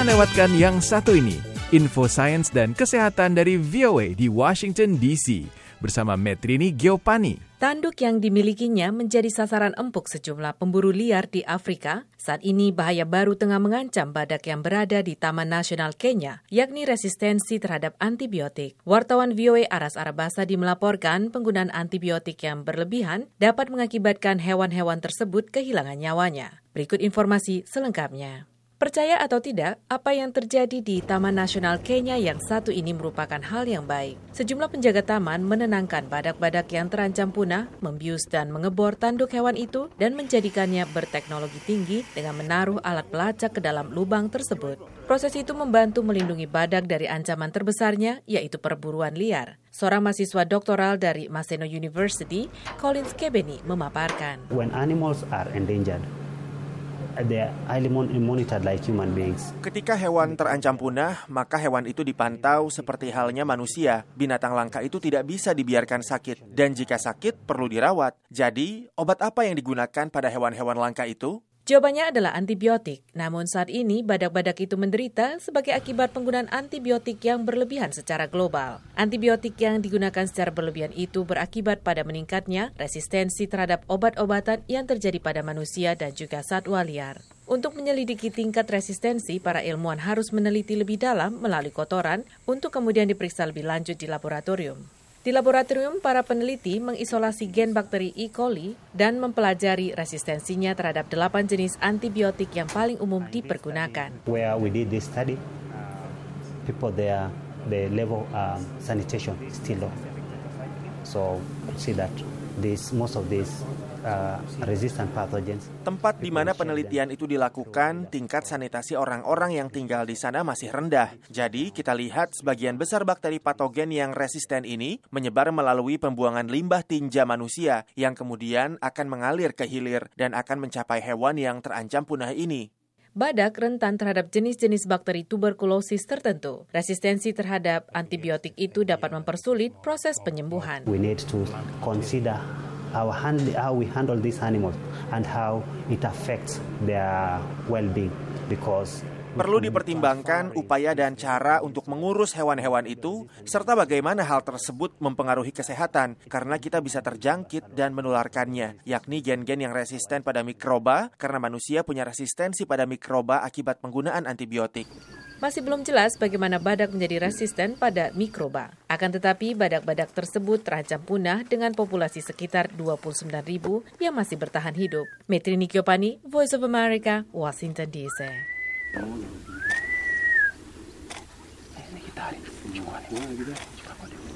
Jangan lewatkan yang satu ini, info sains dan kesehatan dari VOA di Washington DC bersama Metrini Geopani. Tanduk yang dimilikinya menjadi sasaran empuk sejumlah pemburu liar di Afrika. Saat ini bahaya baru tengah mengancam badak yang berada di Taman Nasional Kenya, yakni resistensi terhadap antibiotik. Wartawan VOA Aras Arabasadi melaporkan penggunaan antibiotik yang berlebihan dapat mengakibatkan hewan-hewan tersebut kehilangan nyawanya. Berikut informasi selengkapnya. Percaya atau tidak, apa yang terjadi di Taman Nasional Kenya yang satu ini merupakan hal yang baik. Sejumlah penjaga taman menenangkan badak-badak yang terancam punah, membius dan mengebor tanduk hewan itu dan menjadikannya berteknologi tinggi dengan menaruh alat pelacak ke dalam lubang tersebut. Proses itu membantu melindungi badak dari ancaman terbesarnya, yaitu perburuan liar. Seorang mahasiswa doktoral dari Maseno University, Collins Kebeni, memaparkan. When animals are endangered, Ketika hewan terancam punah, maka hewan itu dipantau seperti halnya manusia. Binatang langka itu tidak bisa dibiarkan sakit, dan jika sakit perlu dirawat. Jadi, obat apa yang digunakan pada hewan-hewan langka itu? Jawabannya adalah antibiotik. Namun saat ini badak-badak itu menderita sebagai akibat penggunaan antibiotik yang berlebihan secara global. Antibiotik yang digunakan secara berlebihan itu berakibat pada meningkatnya resistensi terhadap obat-obatan yang terjadi pada manusia dan juga satwa liar. Untuk menyelidiki tingkat resistensi, para ilmuwan harus meneliti lebih dalam melalui kotoran untuk kemudian diperiksa lebih lanjut di laboratorium. Di laboratorium, para peneliti mengisolasi gen bakteri E. coli dan mempelajari resistensinya terhadap delapan jenis antibiotik yang paling umum dipergunakan. Where we did this study, people there, the level um, sanitation still low. So see that this most of these uh, resistant pathogens. Tempat di mana penelitian itu dilakukan, tingkat sanitasi orang-orang yang tinggal di sana masih rendah. Jadi, kita lihat sebagian besar bakteri patogen yang resisten ini menyebar melalui pembuangan limbah tinja manusia yang kemudian akan mengalir ke hilir dan akan mencapai hewan yang terancam punah ini. Badak rentan terhadap jenis-jenis bakteri tuberkulosis tertentu. Resistensi terhadap antibiotik itu dapat mempersulit proses penyembuhan. We need to consider how we handle these animals and how it affects their well-being because Perlu dipertimbangkan upaya dan cara untuk mengurus hewan-hewan itu, serta bagaimana hal tersebut mempengaruhi kesehatan, karena kita bisa terjangkit dan menularkannya, yakni gen-gen yang resisten pada mikroba, karena manusia punya resistensi pada mikroba akibat penggunaan antibiotik. Masih belum jelas bagaimana badak menjadi resisten pada mikroba. Akan tetapi badak-badak tersebut terancam punah dengan populasi sekitar 29 ribu yang masih bertahan hidup. Metrini Kiopani, Voice of America, Washington DC. Ini kita hari, cukup hari.